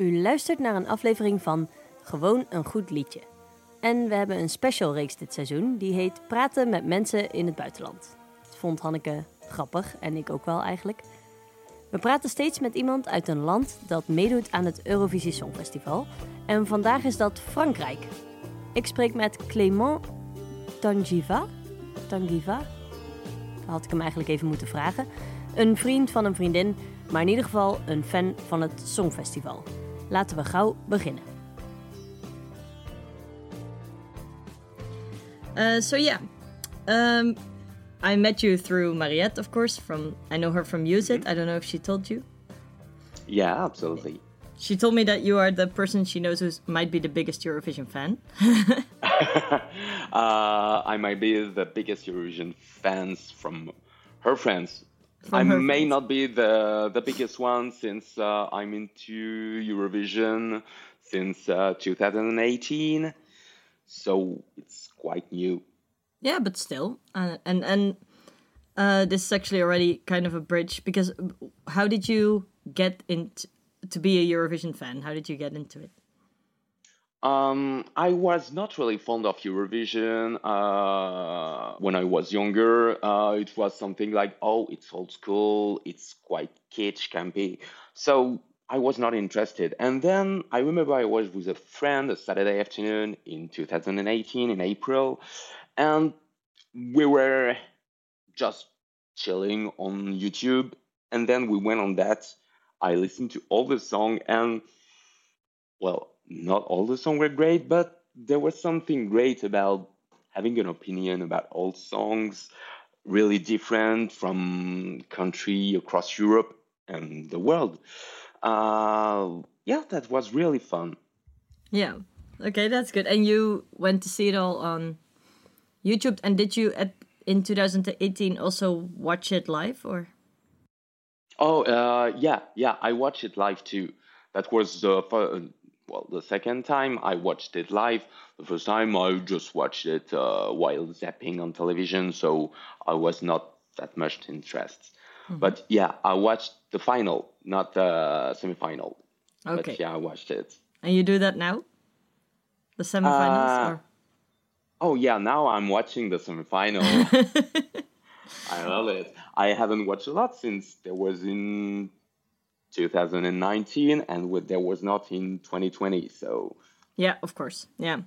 U luistert naar een aflevering van Gewoon een goed liedje. En we hebben een special reeks dit seizoen, die heet Praten met mensen in het buitenland. Dat vond Hanneke grappig en ik ook wel eigenlijk. We praten steeds met iemand uit een land dat meedoet aan het Eurovisie Songfestival. En vandaag is dat Frankrijk. Ik spreek met Clément Tangiva. Tangiva? Dat had ik hem eigenlijk even moeten vragen. Een vriend van een vriendin, maar in ieder geval een fan van het Songfestival. Laten we gauw beginnen. Uh, so yeah, um, I met you through Mariette, of course. From I know her from Use It. I don't know if she told you. Yeah, absolutely. She told me that you are the person she knows who might be the biggest Eurovision fan. uh, I might be the biggest Eurovision fans from her friends. I may not be the the biggest one since uh, I'm into Eurovision since uh, 2018, so it's quite new. Yeah, but still, uh, and and uh, this is actually already kind of a bridge because how did you get into to be a Eurovision fan? How did you get into it? Um, I was not really fond of Eurovision uh, when I was younger. Uh, it was something like, oh, it's old school, it's quite kitsch, campy. So I was not interested. And then I remember I was with a friend a Saturday afternoon in 2018 in April, and we were just chilling on YouTube. And then we went on that. I listened to all the song and well, not all the songs were great, but there was something great about having an opinion about old songs, really different from country across Europe and the world. Uh, yeah, that was really fun. Yeah. Okay, that's good. And you went to see it all on YouTube. And did you at in 2018 also watch it live or? Oh, uh, yeah, yeah, I watched it live too. That was the well, the second time I watched it live. The first time I just watched it uh, while zapping on television, so I was not that much interested. But yeah, I watched the final, not the semifinal. Okay. But yeah, I watched it. And you do that now? The semifinals Uh, or? Oh yeah, now I'm watching the semifinal. I love it. I haven't watched a lot since there was in 2019 and with- there was not in 2020. So Yeah, of course. Yeah.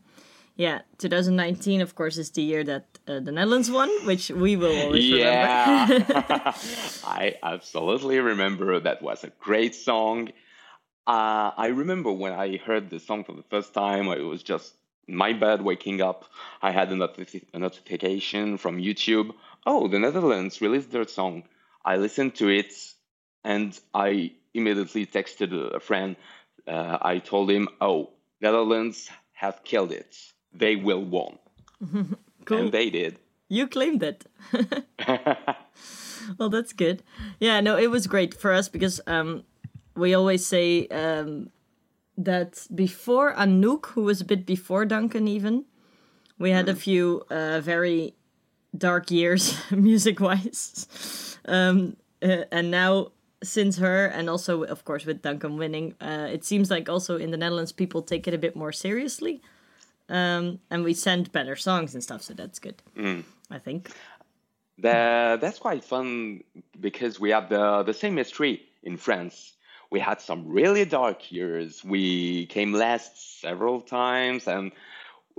Yeah, 2019, of course, is the year that uh, the Netherlands won, which we will always remember. I absolutely remember that was a great song. Uh, I remember when I heard the song for the first time, it was just my bed waking up. I had a, a notification from YouTube. Oh, the Netherlands released their song. I listened to it and I immediately texted a friend. Uh, I told him, "Oh, Netherlands have killed it. They will won." Cool. And they did. You claimed it. well, that's good. Yeah, no, it was great for us because um, we always say um, that before Anouk, who was a bit before Duncan, even, we had a few uh, very dark years music wise. Um, uh, and now, since her, and also, of course, with Duncan winning, uh, it seems like also in the Netherlands people take it a bit more seriously. Um, and we send better songs and stuff, so that's good. I think. That, that's quite fun because we have the, the same history in France. We had some really dark years. We came last several times, and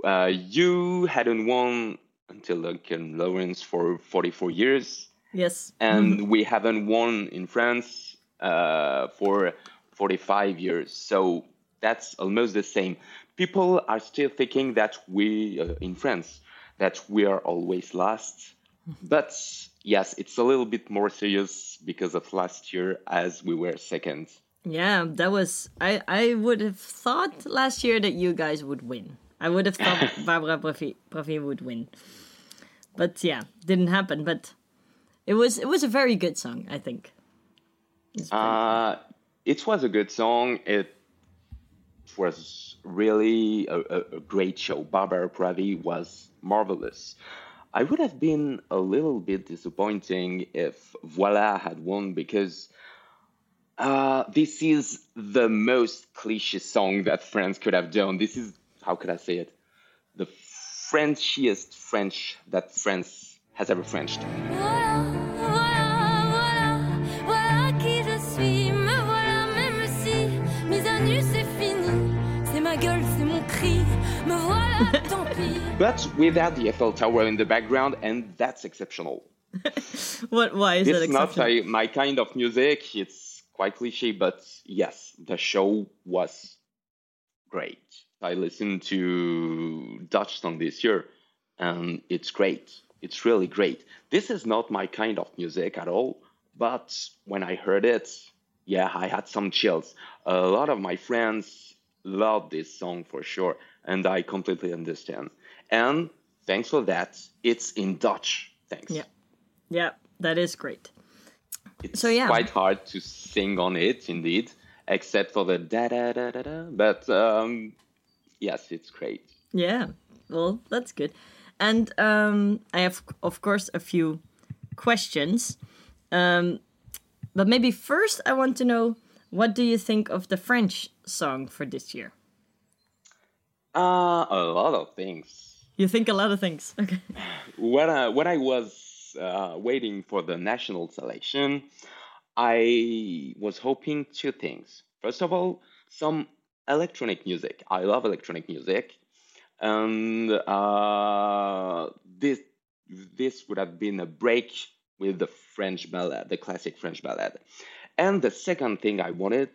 uh, you hadn't won until Duncan Laurence for 44 years, Yes. and we haven't won in France uh, for 45 years. So that's almost the same. People are still thinking that we, uh, in France, that we are always last. But yes, it's a little bit more serious because of last year as we were second. Yeah, that was. I I would have thought last year that you guys would win. I would have thought Barbara Pravi would win, but yeah, didn't happen. But it was it was a very good song. I think. Very- Uh, it was a good song. It was really a, a, a great show. Barbara Pravi was marvelous. I would have been a little bit disappointing if Voila had won because Uh, this is the most cliche song that France could have done. This is how could I say it? The Frenchiest French that France has ever Frenched. But without the Eiffel Tower in the background, and that's exceptional. What? Why is that exceptional? It's not my, my kind of music. It's quite cliche, but yes, the show was great. I listened to Dutch song this year, and it's great. It's really great. This is not my kind of music at all, but when I heard it, yeah, I had some chills. A lot of my friends love this song for sure, and I completely understand. And thanks for that, it's in Dutch. Thanks. Yeah. Yeah, that is great. It's So, yeah. quite hard to sing on it, indeed, except for the da da da da da. But um, yes, it's great. Yeah. Well, that's good. And um, I have, of course, a few questions. Um, but maybe first, I want to know what do you think of the French song for this year? Uh, a lot of things. You think a lot of things. Okay. When I, when I was uh, waiting for the national selection, I was hoping two things. First of all, some electronic music. I love electronic music, and uh, this this would have been a break with the French ballad, the classic French ballad. And the second thing I wanted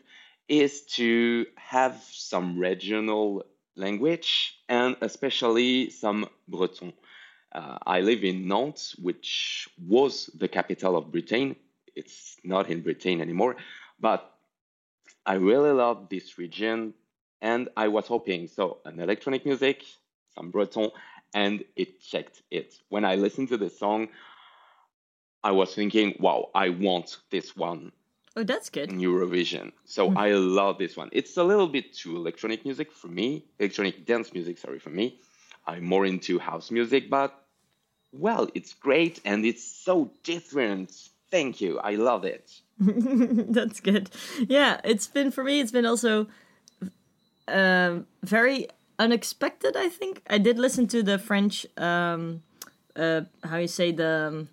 is to have some regional language and especially some Breton. Uh, I live in Nantes, which was the capital of Britain. It's not in Britain anymore, but I really love this region, and I was hoping so an electronic music, some Breton, and it checked it. When I listened to the song, I was thinking, wow, I want this one Oh, that's good. Eurovision. So I love this one. It's a little bit too electronic music for me, electronic dance music, sorry, for me. I'm more into house music, but well, it's great and it's so different. Thank you. I love it. That's good. Yeah, it's been for me. It's been also um, very unexpected. I think I did listen to the French. Um, uh, how you say the um,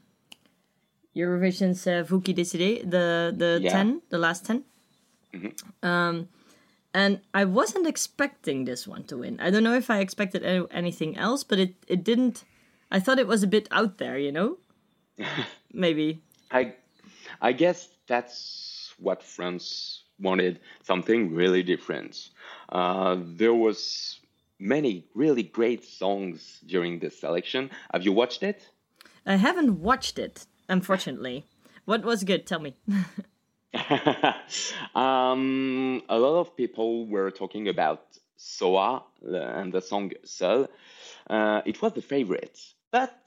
Eurovision's uh, Vous qui décidez the the Yeah. ten the last 10 Um, and I wasn't expecting this one to win. I don't know if I expected any, anything else, but it it didn't. I thought it was a bit out there, you know. Maybe. I I guess that's what France wanted, something really different. Uh, there was many really great songs during this selection. Have you watched it? I haven't watched it, unfortunately. What was good? Tell me. um, a lot of people were talking about Soa and the song Seul. Uh, it was the favorite, but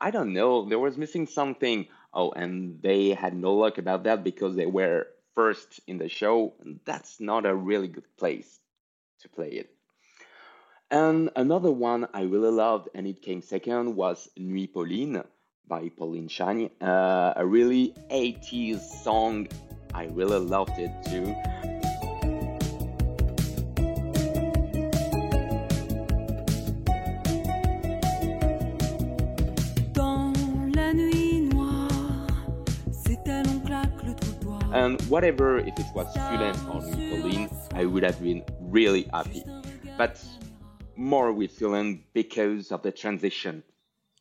I don't know. There was missing something. Oh, and they had no luck about that because they were first in the show. That's not a really good place to play it. And another one I really loved, and it came second, was Nuit Pauline by Pauline Chang. Uh, a really 80s song. I really loved it too. Dans la nuit noire, c'est elle on claque le trottoir. And whatever, if it was Fulenn or Nuit Pauline, I would have been really happy. But more with Fulenn because of the transition.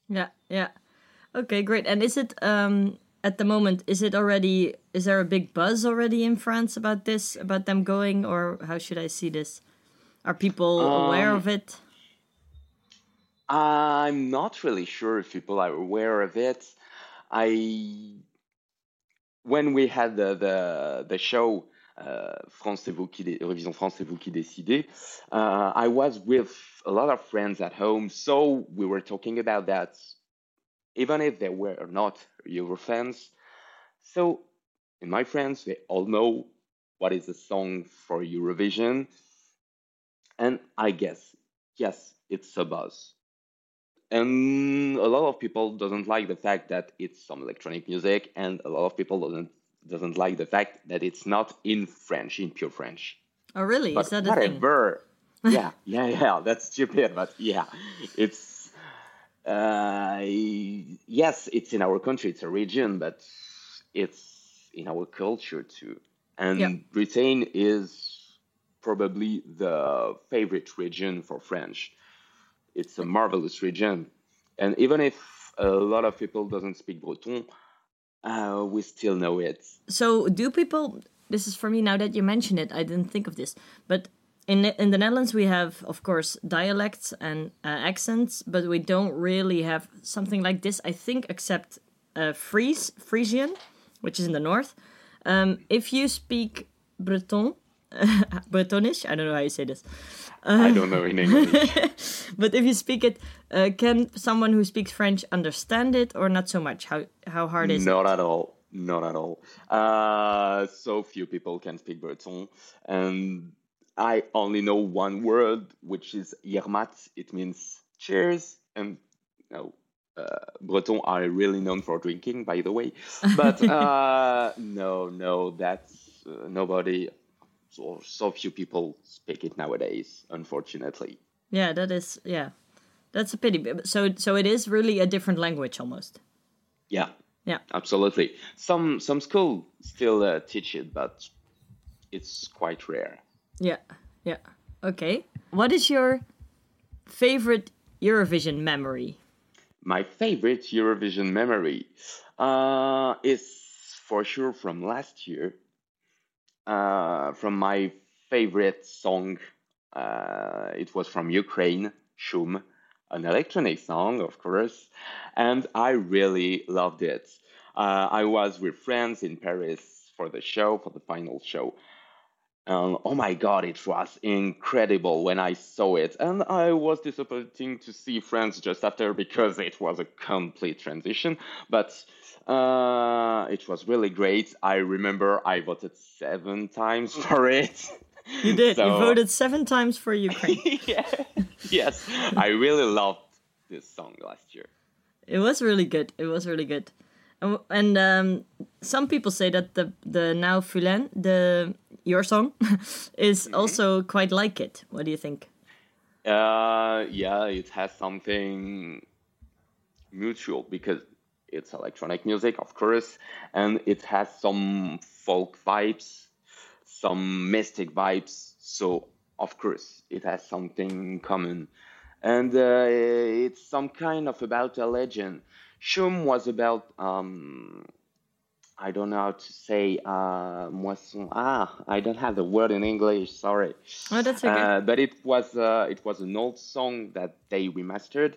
Yeah, yeah. Okay, great. And is it um at the moment is it already is there a big buzz already in France about this about them going or how should I see this? Are people aware Um, of it? I'm not really sure if people are aware of it. I when we had the the, the show uh, France c'est vous qui dé- Eurovision France c'est vous qui décidez, uh, I was with a lot of friends at home, so we were talking about that, even if they were not Euro fans. So, in my friends, they all know what is the song for Eurovision, and I guess yes, it's a buzz and a lot of people doesn't like the fact that it's some electronic music and a lot of people doesn't doesn't like the fact that it's not in French, in pure French. Oh, really? But Is that a thing? whatever. yeah, yeah, yeah. That's stupid, but yeah, it's. Uh, yes, it's in our country. It's a region, but it's in our culture too. And Yeah. Britain is probably the favorite region for French. It's a marvelous region, and even if a lot of people doesn't speak Breton, uh, we still know it. So, do people? This is for me now that you mention it. I didn't think of this, but in in the Netherlands we have, of course, dialects and uh, accents, but we don't really have something like this. I think, except uh, Fries, Frisian, which is in the north. Um, if you speak Breton, Bretonish, I don't know how you say this, I don't know in English. but if you speak it, uh, can someone who speaks French understand it or not so much? How how hard is it? Not at all. Not at all. Uh, so few people can speak Breton, and I only know one word, which is yermat. It means cheers, and no, uh, Breton are really known for drinking, by the way. But uh, no, no, that's uh, nobody. So, so few people speak it nowadays, unfortunately. Yeah, that is yeah, that's a pity. But- So so it is really a different language almost. Yeah, Yeah. absolutely. Some some school still uh, teach it, but it's quite rare. Yeah, yeah. Okay. What is your favorite Eurovision memory? My favorite Eurovision memory uh, is for sure from last year. Uh, from my favorite song, uh, it was from Ukraine, Shum, an electronic song, of course, and I really loved it. Uh, I was with friends in Paris for the show, for the final show. And oh my god, it was incredible when I saw it. And I was disappointing to see France just after because it was a complete transition. But uh, it was really great. I remember I voted seven times for it. You did. You voted seven times for Ukraine. yeah. Yes, I really loved this song last year. it was really good. It was really good. And, and um, some people say that the the now Fulenn, the your song, is also quite like it. What do you think? Uh, yeah, it has something mutual because it's electronic music, of course, and it has some folk vibes, some mystic vibes. So, of course, it has something common, and uh, it's some kind of about a legend. Shum was about um, I don't know how to say uh, moisson. Ah, I don't have the word in English. Sorry. Oh, that's okay. Uh, but it was uh, it was an old song that they remastered,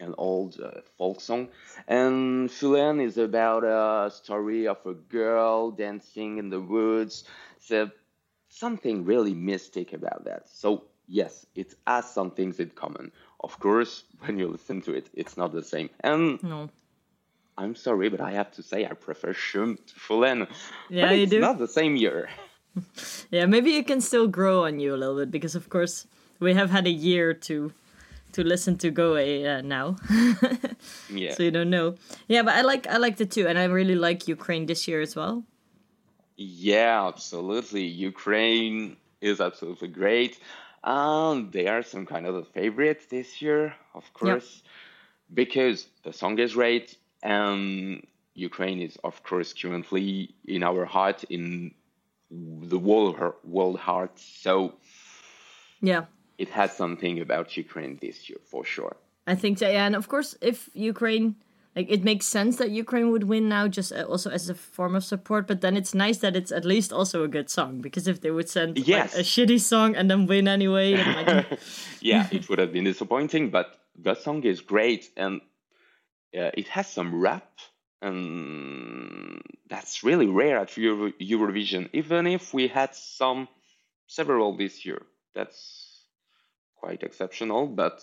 an old uh, folk song. And Fulenn is about a story of a girl dancing in the woods. So something really mystic about that. So yes, it has some things in common. Of course, when you listen to it, it's not the same. And no. I'm sorry, but I have to say I prefer Shum to Fulenn. Yeah, but you it's do? not the same year. Yeah, maybe it can still grow on you a little bit because, of course, we have had a year to to listen to Go_A uh, now, Yeah. so you don't know. Yeah, but I like I like the two, and I really like Ukraine this year as well. Yeah, absolutely. Ukraine is absolutely great. Um, they are some kind of the favorites this year, of course, because the song is great, and Ukraine is, of course, currently in our heart, in the world world heart. So Yeah, it has something about Ukraine this year for sure. I think so. Yeah, and of course, if Ukraine, like, it makes sense that Ukraine would win now, just uh, also as a form of support. But then it's nice that it's at least also a good song because if they would send like, a shitty song and then win anyway, yeah, it would have been disappointing, but the song is great and uh, it has some rap, and that's really rare at Euro- Eurovision. Even if we had some, several this year, that's quite exceptional. But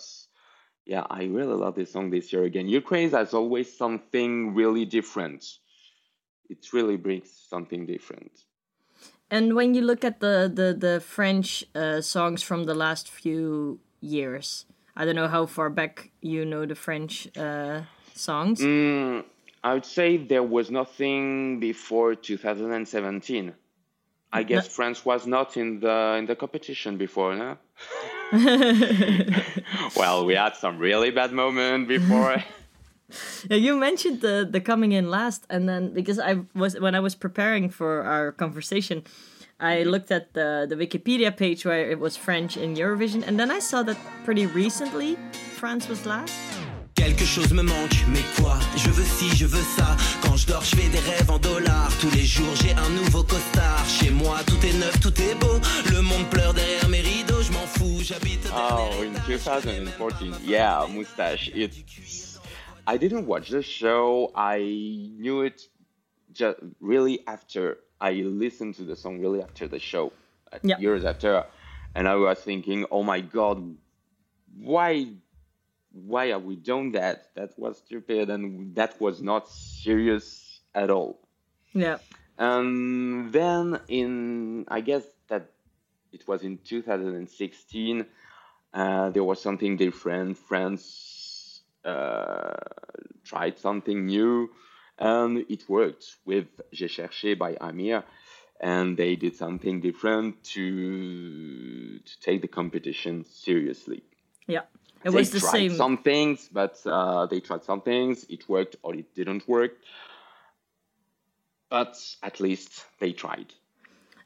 yeah, I really love this song this year again. Ukraine has always something really different. It really brings something different. And when you look at the the the French uh, songs from the last few years, I don't know how far back you know the French uh, songs. Mm, I would say there was nothing before 2017. I guess France was not in the in the competition before, no? well, we had some really bad moment before. Yeah, you mentioned the the coming in last, and then because I was when I was preparing for our conversation, I looked at the the Wikipedia page where it was French in Eurovision, and then I saw that pretty recently France was last. Quelque chose me manque, mais quoi? Je veux ci, je veux ça. Quand je dors, je fais des rêves en dollars. Tous les jours, j'ai un nouveau costard. Chez moi, tout est neuf, tout est beau. Le monde pleure derrière mes rideaux, je m'en fous. J'habite Oh, in 2014, yeah, Mustache. It's. I didn't watch the show. I knew it just really after I listened to the song. Really after the show, Yeah. years after, and I was thinking, oh my god, why, why are we doing that? That was stupid, and that was not serious at all. Yeah, And then in, I guess that it was in 2016, uh, there was something different. France uh, tried something new, and it worked with J'ai cherché by Amir. And they did something different to to take the competition seriously. yeah. It they was the tried same. some things, but uh, they tried some things. It worked or it didn't work. But at least they tried.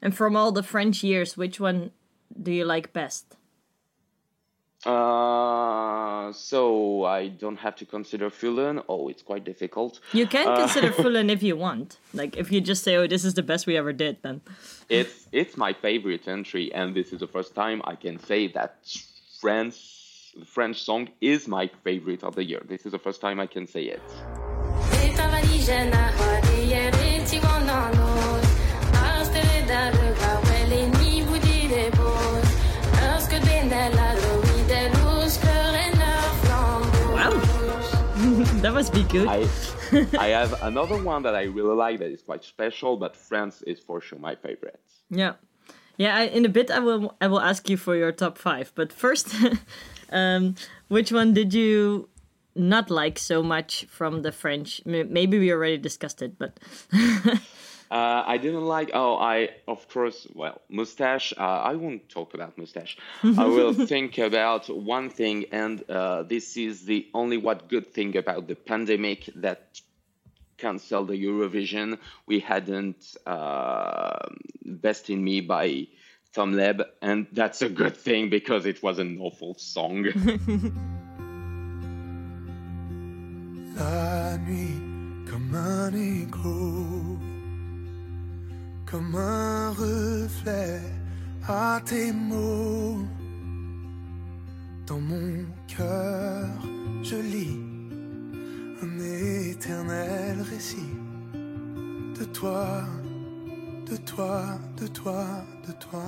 And from all the French years, which one do you like best? Uh, so I don't have to consider Fulenn. Oh, it's quite difficult. You can Uh, consider Fulenn if you want. Like if you just say, "Oh, this is the best we ever did," then It's it's my favorite entry, and this is the first time I can say that France, the French song is my favorite of the year. This is the first time I can say it. wow, that must be good. I I have another one that I really like that is quite special, but France is for sure my favorite. Yeah, yeah. I, in a bit, I will I will ask you for your top five. But first, um, which one did you not like so much from the French? Maybe we already discussed it, but Uh, I didn't like. Oh, I of course. Well, mustache. Uh, I won't talk about mustache. I will think about one thing, and uh, this is the only what good thing about the pandemic that canceled the Eurovision. We hadn't uh, "Best in Me" by Tom Leb, and that's a good thing because it was an awful song. La nuit comme un écho, comme un reflet à tes mots. Dans mon cœur, je lis un éternel récit de toi, de toi, de toi, de toi.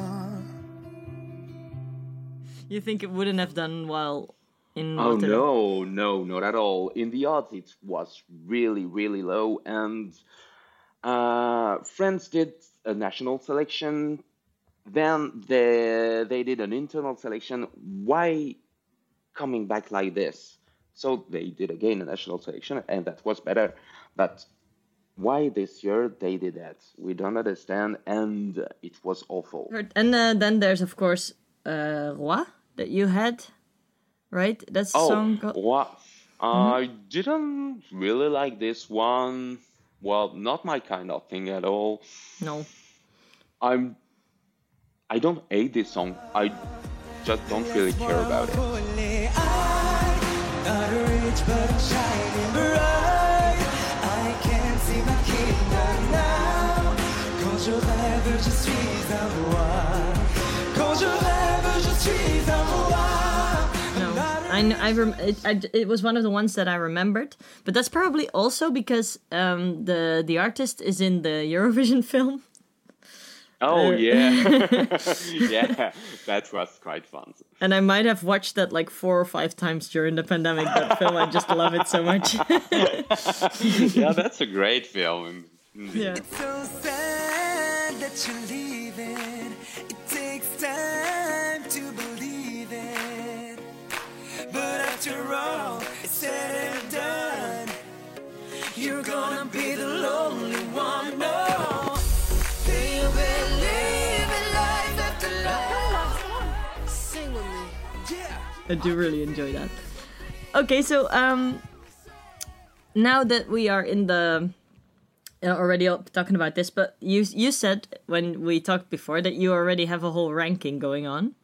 you think it wouldn't have done well in Oh Rotterdam? no, no, not at all. In the odds, it was really, really low, and uh, France did a national selection. Then they they did an internal selection. Why coming back like this? So they did again a national selection, and that was better. But why this year they did that? We don't understand, and it was awful. And uh, then there's of course uh, Roi that you had, right? That's Oh, song. called- what? I didn't really like this one. Well, not my kind of thing at all. No. I'm. I don't hate this song. I just don't really care about it. No, I kn- I, rem- it, I it was one of the ones that I remembered, but that's probably also because um, the the artist is in the Eurovision film. Oh Uh, yeah, yeah, that was quite fun. And I might have watched that like four or five times during the pandemic. That film, I just love it so much. yeah, that's a great film. yeah. After all, said and done. You're gonna be the lonely one. No. I do really enjoy that. Okay, so um, now that we are in the uh, already talking about this, but you you said when we talked before that you already have a whole ranking going on.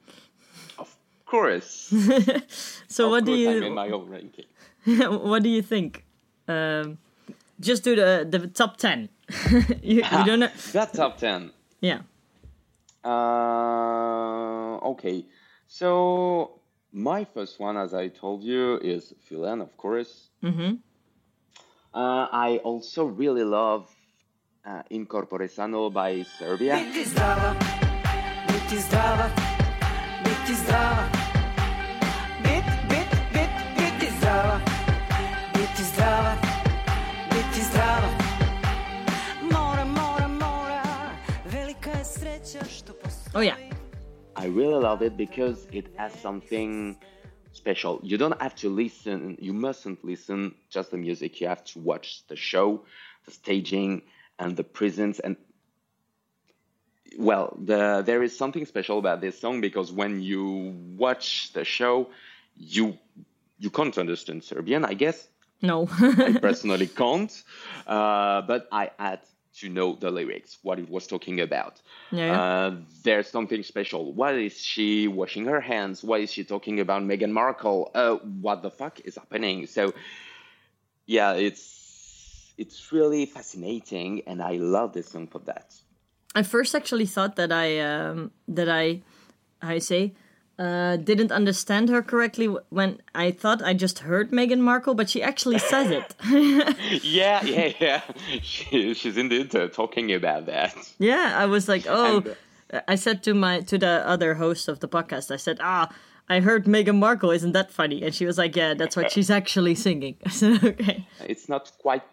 Of course. So of what do course I'm in you my own ranking. what do you think? Um, just do the the top ten. you, you don't know. That top 10. Yeah. Uh, okay. So my first one, as I told you, is Fulenn, of course. Mm-hmm. Uh, I also really love uh, In corpore sano by Serbia. Oh yeah. I really love it because it has something special. You don't have to listen, you mustn't listen just the music. You have to watch the show, the staging, and the presence. And well, the, there is something special about this song because when you watch the show, you you can't understand Serbian, I guess. No. I personally can't, uh, but I had to know the lyrics, what it was talking about. Yeah. Uh, there's something special. Why is she washing her hands? Why is she talking about Meghan Markle? Uh, what the fuck is happening? So, yeah, it's it's really fascinating, and I love this song for that. I first actually thought that I um, that I I say uh, didn't understand her correctly when I thought I just heard Meghan Markle, but she actually says it. yeah, yeah, yeah. She, she's indeed uh, talking about that. yeah, I was like, oh. And, I said to my to the other host of the podcast, I said, ah. I heard Meghan Markle, isn't that funny? And she was like, Yeah, that's what she's actually singing. I said, Okay. it's not quite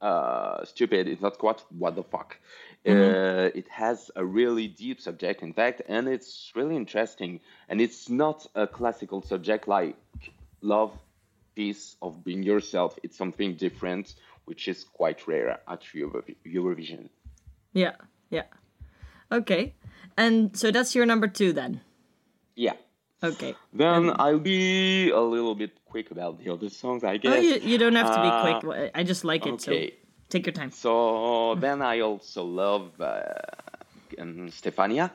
uh, stupid. It's not quite what the fuck. Uh, it has a really deep subject, in fact, and it's really interesting. And it's not a classical subject like love, peace, of being yourself. It's something different, which is quite rare at Euro- Eurovision. Yeah, yeah. Okay. And so that's your number two then. Yeah. Okay. Then I'll be a little bit quick about the other songs, I guess. Oh, you, you don't have to be Uh, quick. I just like it, okay. so take your time. So then I also love uh, um, Stefania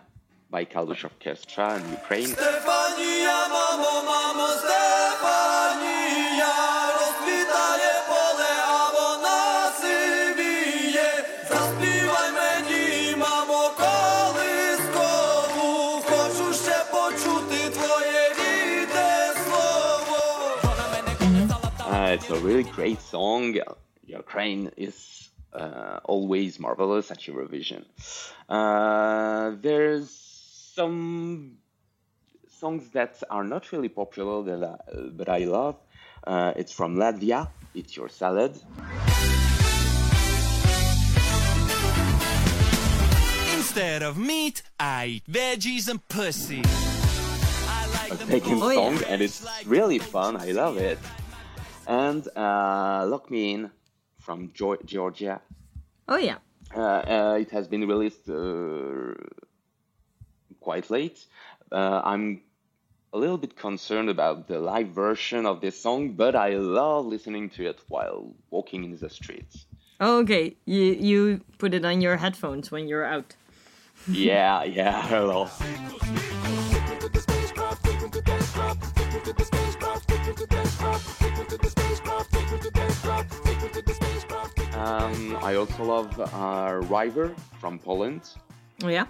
by Kalush Orchestra in Ukraine. Stefania, mamo, mamo, Stefania, розквітає поле, а вона сивіє. Заспівай мені, мамо, колискову, хочу ще почути твоє рідне слово. Вона мене колисала та Uh, it's a really great song. Ukraine is uh, always marvelous at Eurovision. Uh, there's some songs that are not really popular that I, but I love. Uh, it's from Latvia. Eat your salad. Instead of meat, I eat veggies and pussy. I like a taken song, and it's really fun. I love it. And uh, Lock Me In from Georgia. Oh yeah. Uh, uh, it has been released uh, quite late. Uh, I'm a little bit concerned about the live version of this song, but I love listening to it while walking in the streets. Oh, okay. You you put it on your headphones when you're out. yeah, yeah, hello. Um, I also love uh, River from Poland. Oh yeah.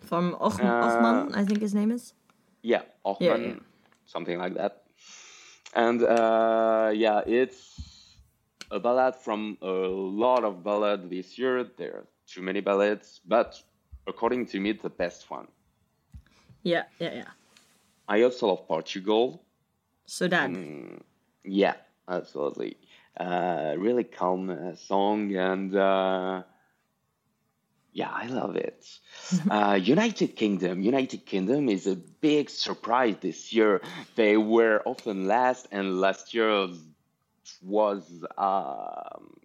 From Och- Uh, Ochman, I think his name is. Yeah, Ochman, Yeah, yeah. something like that. And uh, yeah, it's a ballad from a lot of ballads this year. There are too many ballads, but according to me, the best one. Yeah, yeah, yeah. I also love Portugal. Saudade. Mm. Yeah, absolutely. Uh, really calm uh, song, and uh, yeah, I love it. uh, United Kingdom. United Kingdom is a big surprise this year. They were often last, and last year was um,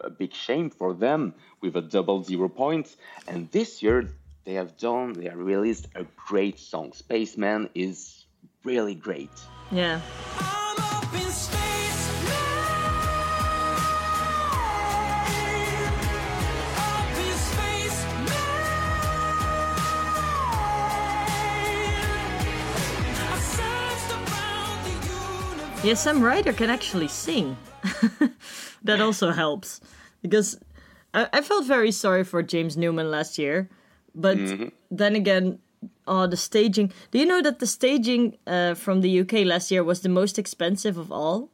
a big shame for them with a double zero points. And this year they have done, they have released a great song. Spaceman is really great. Yeah. Yeah, Sam Ryder can actually sing. that also helps. Because I, I felt very sorry for James Newman last year. But then again, oh, the staging. Do you know that the staging uh, from the UK last year was the most expensive of all?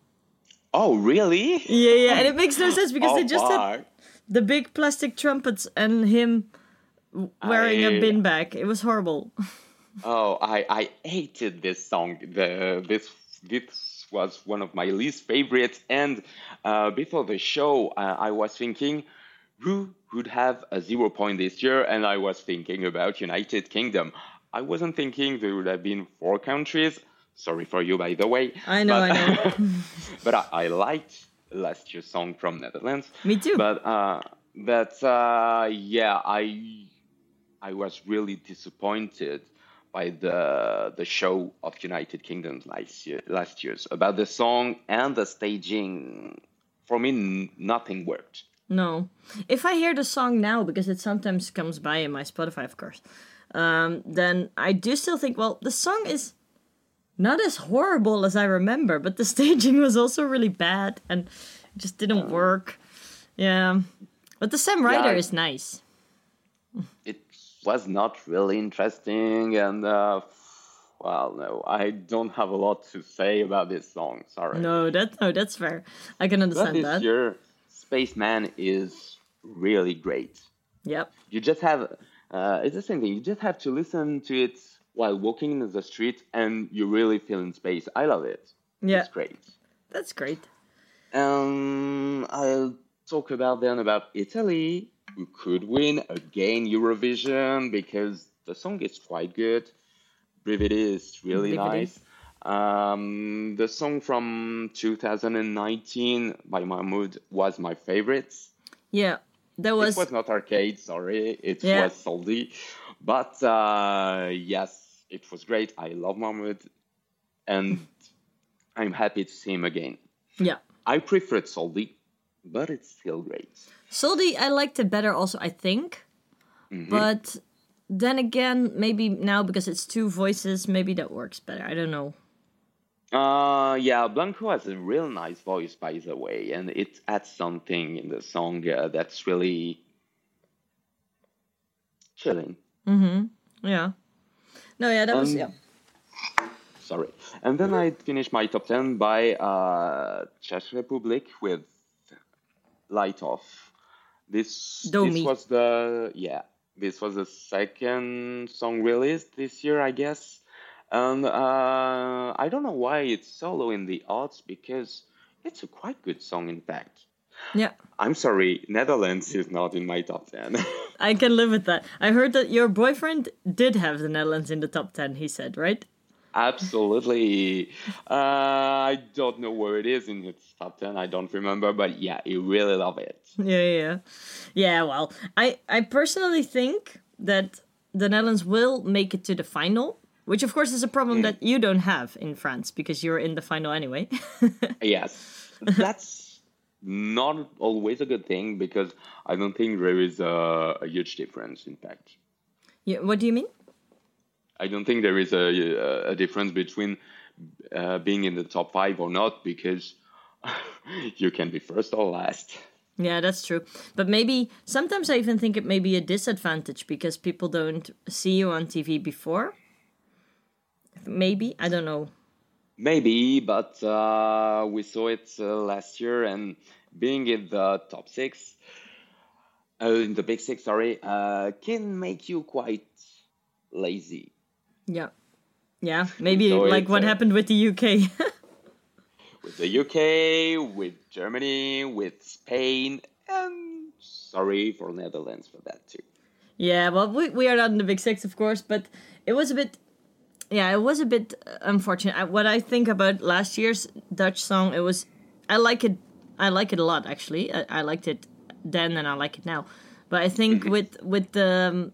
Oh, really? Yeah, yeah, and it makes no sense because oh, they just had the big plastic trumpets and him wearing a I- bin bag. It was horrible. Oh, I, I hated this song. The this this was one of my least favorites. And uh, before the show, uh, I was thinking who would have a zero point this year, and I was thinking about United Kingdom. I wasn't thinking there would have been four countries. Sorry for you, by the way. I know, but, I know. but I, I liked last year's song from Netherlands. Me too. But uh, but uh, yeah, I I was really disappointed by the the show of United Kingdom last year last year's about the song and the staging. For me, n- nothing worked. No. If I hear the song now, because it sometimes comes by in my Spotify, of course, um, then I do still think, well, the song is not as horrible as I remember, but the staging was also really bad and it just didn't work. Yeah. But the Sam Ryder I- is nice. It was not really interesting, and uh, well, no, I don't have a lot to say about this song. Sorry. No, that no, that's fair. I can but understand this that. year, Spaceman is really great. Yep. you just have uh, it's the same thing you just have to listen to it while walking in the street and you really feel in space i love it Yeah. it's great That's great. um i'll talk about then about italy who could win again eurovision because the song is quite good brividi is really Brividi. nice um, the song from 2019 by mahmood was my favorite Yeah. That was, it was not arcade, sorry. It Yeah. was Soldi. But uh, yes, it was great. I love Mahmood. And I'm happy to see him again. yeah. I preferred Soldi, but it's still great. Soldi, I liked it better also, I think. Mm-hmm. But then again, maybe now because it's two voices, maybe that works better. I don't know. Uh, yeah, Blanco has a real nice voice, by the way, and it adds something in the song uh, that's really chilling. Yeah. No, yeah, that was Um, yeah. Sorry. And then I finished my top 10 by uh, Czech Republic with Light Off. This, Domi. this was the, yeah, this was the second song released this year, I guess. And uh, I don't know why it's solo in the odds because it's a quite good song, in fact. Yeah. I'm sorry, Netherlands is not in my top 10. I can live with that. I heard that your boyfriend did have the Netherlands in the top 10, he said, right? Absolutely. Uh, I don't know where it is in its top 10. I don't remember, but yeah, you really love it. Yeah, yeah. Yeah, well, I I personally think that the Netherlands will make it to the final, which of course is a problem that you don't have in France because you're in the final anyway. Yes, that's not always a good thing because I don't think there is a, a huge difference, in fact. yeah, what do you mean? I don't think there is a, a difference between uh, being in the top five or not because you can be first or last. Yeah, that's true. But maybe sometimes I even think it may be a disadvantage because people don't see you on TV before. Maybe I don't know. Maybe, but uh, we saw it uh, last year, and being in the top six, uh, in the big six, sorry, uh, can make you quite lazy. Yeah, yeah. Maybe So like what uh, happened with the UK. With the UK, with Germany, with Spain, and sorry for Netherlands for that too. Yeah, well, we, we are not in the big six, of course, but it was a bit. Yeah, it was a bit uh, unfortunate. I- What I think about last year's Dutch song, it was. I like it. I like it a lot actually. I, I liked it then and I like it now. But I think with with the um,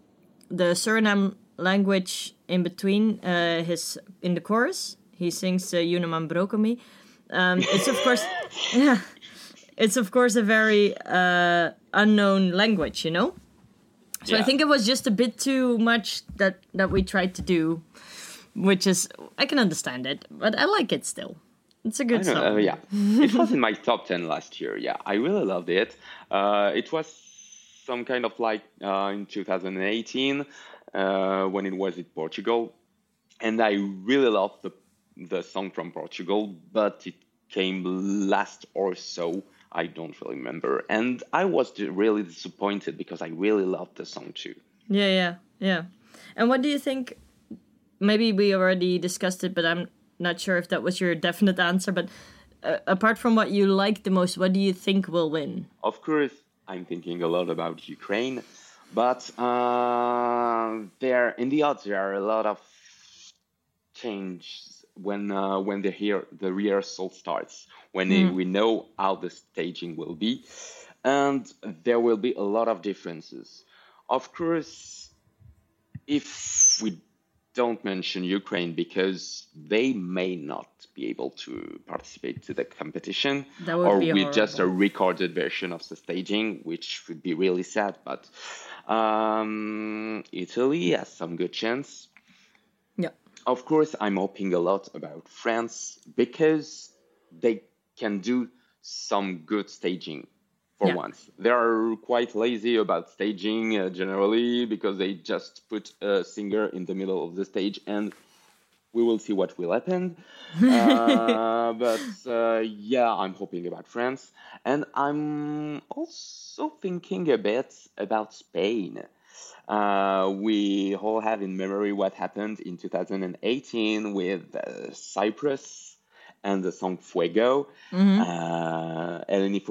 the Suriname language in between uh, his in the chorus, he sings uh, Yunaman Brokomi. Um, it's of course, yeah, it's of course a very uh, unknown language, you know. So I think it was just a bit too much that that we tried to do, which is I can understand it, but I like it still. It's a good song. uh, yeah, it was in my top ten last year. Yeah, I really loved it. Uh, it was some kind of like uh, in 2018 uh, when it was in Portugal, and I really loved the the song from Portugal, but it came last or so. I don't really remember, and I was really disappointed because I really loved the song too. Yeah, yeah, yeah. And what do you think? Maybe we already discussed it, but I'm not sure if that was your definite answer. But uh, apart from what you like the most, what do you think will win? Of course, I'm thinking a lot about Ukraine, but uh, there in the odds there are a lot of changes when uh, when the here the rehearsal starts, when uh, we know how the staging will be, and there will be a lot of differences. Of course, if we don't mention Ukraine because they may not be able to participate to the competition, That would or with just a recorded version of the staging, which would be really sad. But um, Italy has some good chance. Yeah. Of course, I'm hoping a lot about France because they can do some good staging for Yeah. once. They are quite lazy about staging uh, generally because they just put a singer in the middle of the stage and we will see what will happen. uh, but uh, yeah, I'm hoping about France. And I'm also thinking a bit about Spain. Uh, we all have in memory what happened in 2018 with uh, Cyprus and the song Fuego. Uh, Eleni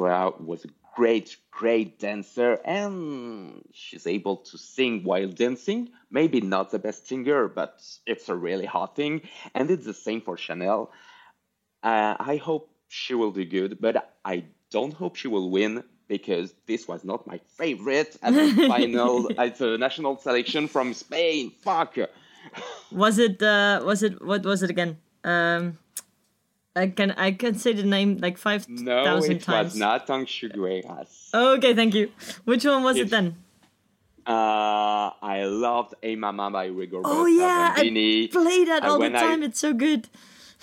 was a great, great dancer, and she's able to sing while dancing. Maybe not the best singer, but it's a really hot thing. And it's the same for Chanel. Uh, I hope she will do good, but I don't hope she will win because this was not my favorite at the final at the national selection from Spain. Fuck. Was it? Uh, was it? What was it again? Um, I can I can say the name like five No, thousand it was not Tanxugueiras. Okay, thank you. Which one was it then? Uh, I loved A Mama by Rigoberta Oh yeah, I Bandini. play that all the when I- time. It's so good.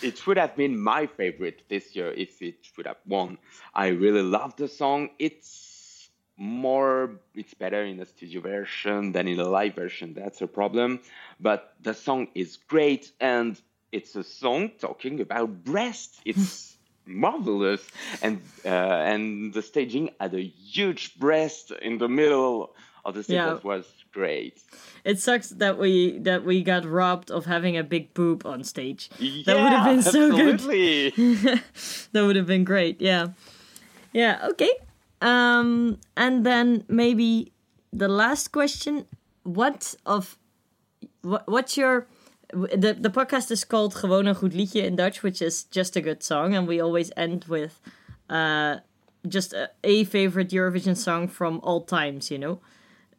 It would have been my favorite this year if it would have won. I really love the song. It's more, it's better in the studio version than in the live version. That's a problem. But the song is great and it's a song talking about breasts. It's marvelous. And uh, and the staging had a huge breast in the middle of the stage. Yeah. That was great. It sucks that we that we got robbed of having a big boob on stage. Yeah, That would have been so good. That would have been great. Yeah. Yeah, okay. Um and then maybe the last question, what of what, what's your the the podcast is called Gewoon een goed liedje in Dutch, which is just a good song and we always end with uh just a, a favorite Eurovision song from all times, you know.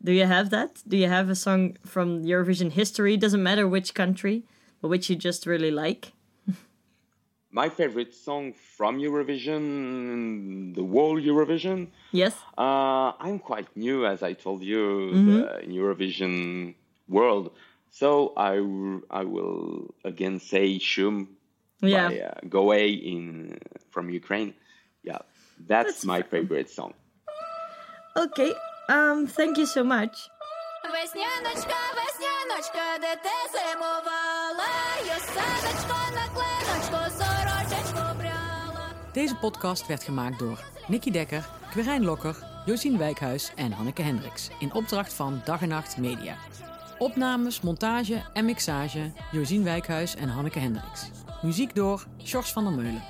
Do you have that? Do you have a song from Eurovision history? Doesn't matter which country, but which you just really like? My favorite song from Eurovision, the whole Eurovision. Yes. Uh, I'm quite new, as I told you, Mm-hmm. the, in Eurovision world. So I, I will again say Shum yeah. by uh, Go_A in uh, from Ukraine. Yeah, that's, that's my favorite song. Okay, um, thank you so much. Весняночка. Deze podcast werd gemaakt door Nicky Dekker, Quirijn Lokker, Josien Wijkhuis en Hanneke Hendricks in opdracht van Dag en Nacht Media. Opnames, montage en mixage Josien Wijkhuis en Hanneke Hendricks. Muziek door Sjors van der Meulen.